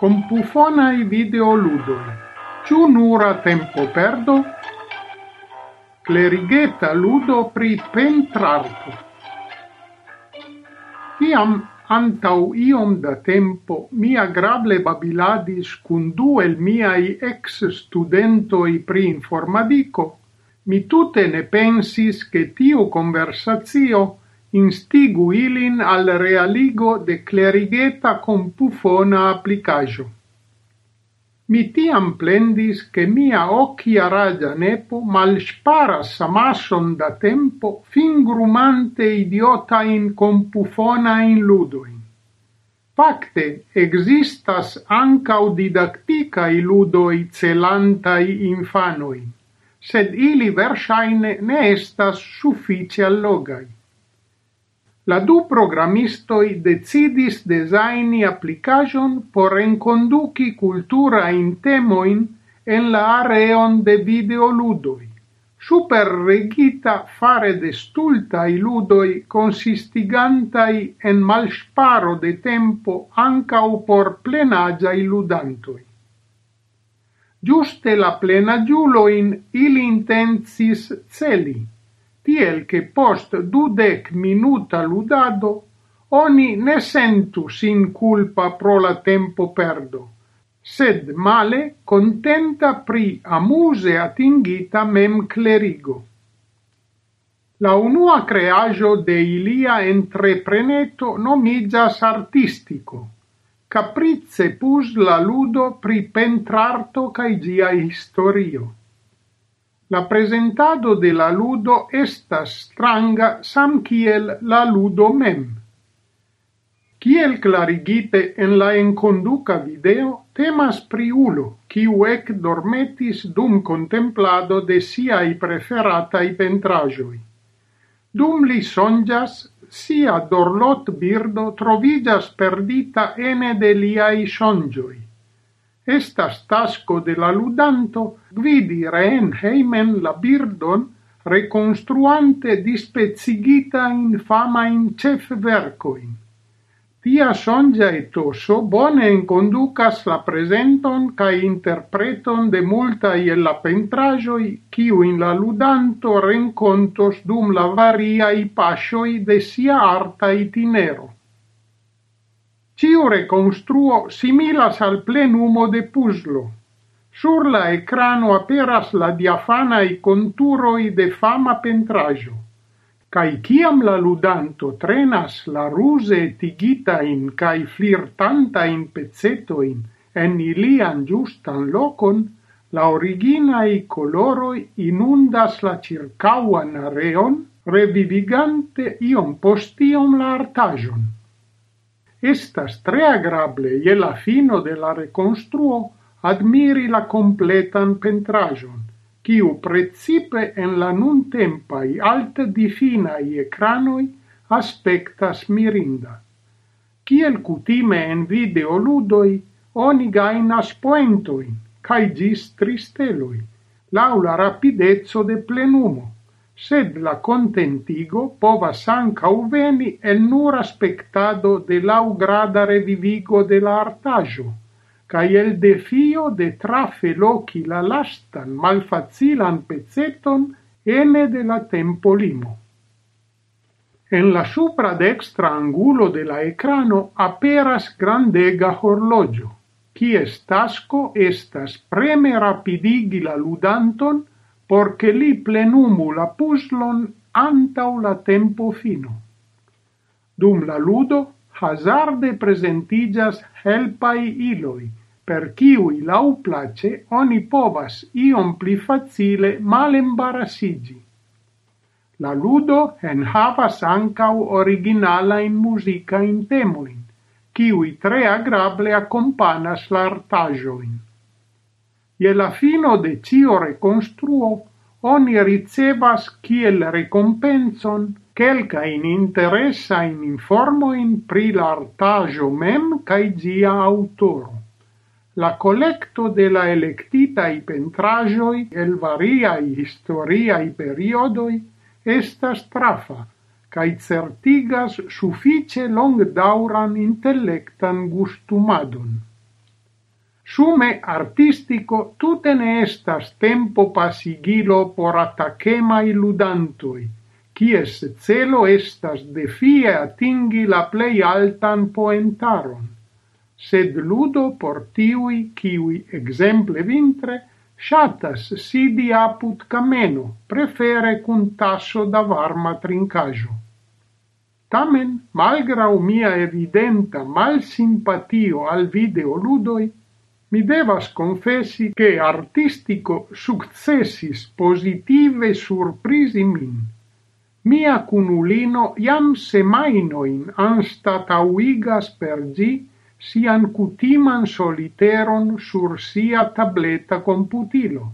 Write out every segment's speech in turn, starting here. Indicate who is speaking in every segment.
Speaker 1: compufonai videoludoi. Ciu nura tempo perdo? Clerigeta ludo pri pentrarto. Iam antau iom da tempo mi agrable babiladis cun du el miai ex studentoi pri informadico, mi tute ne pensis che tiu conversazio instigu ilin al realigo de klerigeta compufona applicajo. Mi tiam plendis che mia occhiaragia nepo malsparas amasson da tempo fingrumante idiota in compufona in ludoin. Fakte existas ancau i ludoi celantai infanoi, sed ili versaine ne estas suffice allogai la du programistoj decidis designi application por enconduci cultura in temoin en la areon de videoludoi. Super regita fare de i ludoi consistigantai en malsparo de tempo ankaŭ por plenaĝaj ludantoi. Giuste la plenagiuloin il intensis celi, tiel che post dudec minuta ludado oni ne sentu sin culpa pro la tempo perdo, sed male contenta pri amuse atingita mem clerigo. La unua creajo de ilia entrepreneto nomigas artistico, caprice pus la ludo pri pentrarto cae gia historio. La presentado de la ludo estas stranga samkiel la ludo mem. Kiel clarigite en la enconduca video, temas priulo, kiu ec dormetis dum contemplado de siai preferatai pentrajoi. Dum li sonjas, sia dorlot birdo trovigas perdita ene de liai sonjoi estas tasco de la ludanto gvidi reen heimen la birdon reconstruante dispezigita in fama in cef vercoin. Tia sonja etoso bone inconducas la presenton ca interpreton de multa e la pentrajoi ciu in la ludanto rencontos dum la varia i pasioi de sia arta itinero. Ciu reconstruo similas al plenumo de puzlo. Sur la ecrano aperas la diafanae conturoi de fama pentrajo. Cai ciam la ludanto trenas la ruse tigitain cae flirtantain pezzetoin en ilian giustan locon, la originae coloroi inundas la circauan areon, revivigante iom postiom la artajon. Estas tre agrable je la fino de la reconstruo admiri la completan pentrajon, kiu precipe en la nuntempaj alte difinaj ecranoi aspectas mirinda. Kiel cutime en videoludoj oni gainas poentoin, cae gis tristeloi, laula rapidezzo de plenumo sed la contentigo povas ancau veni el nura aspectado de laugrada revivigo de la artajo, cae el defio de trafe loci la lastan malfacilan pezzeton ene de la tempo limo. En la supra dextra angulo de la ecrano aperas grandega horlogio, quies tasco estas preme rapidigi la ludanton porque li plenumu la puslon antau la tempo fino. Dum la ludo, hazarde presentigas helpai iloi, per ciui lau place oni povas iom pli facile malembarasigi. La ludo en havas ancau musica intemolin. temoin, ciui tre agrable accompanas l'artajoin. Je la fino de cio reconstruo, oni ricevas kiel recompenson quelca in interessa in pri l'artajo mem cae gia autoro. La collecto de la electitai pentrajoi el varia i historia i periodoi estas trafa, cae certigas suffice long dauran intellectan gustumadon sume artistico tute ne estas tempo pasigilo por attacemai ludantoi, quies celo estas defie atingi la plei altan poentaron, sed ludo por tiui, kiui, exemple vintre, shatas sidi aput cameno, prefere cun tasso da varma trincajo. Tamen, malgrau mia evidenta malsimpatio al videoludoi, mi devas confessi che artistico successis positive surprisi min. Mia cunulino iam semainoin anstatauigas per gi sian cutiman soliteron sur sia tableta computilo.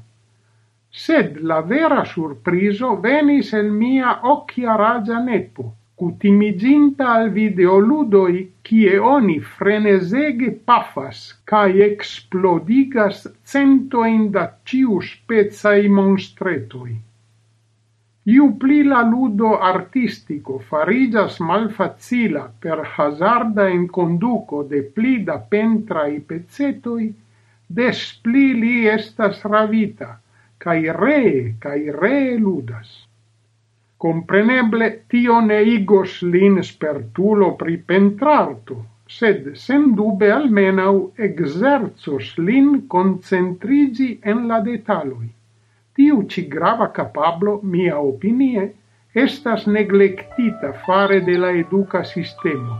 Speaker 1: Sed la vera surpriso venis el mia occhia ragia nepo, cutimiginta al videoludoi, cie oni frenesege pafas kaj eksplodigas centojn da ciu spezai monstretoi. Iu pli la ludo artistico farigas malfacila per hazarda inconduco de pli da pentrai pezzetoi, des pli li estas ravita, cae re, cae re ludas. Compreneble tio ne igos lin spertulo pri pentrarto, sed sendube almenau exerzos lin concentrigi en la detaloi. Tiu ci grava capablo, mia opinie, estas neglectita fare de la educa sistema,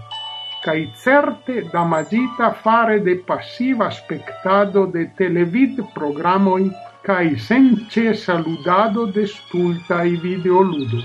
Speaker 1: cae certe damagita fare de passiva spectado de televid programoi cae senĉesa ludado de stultai videoludoi.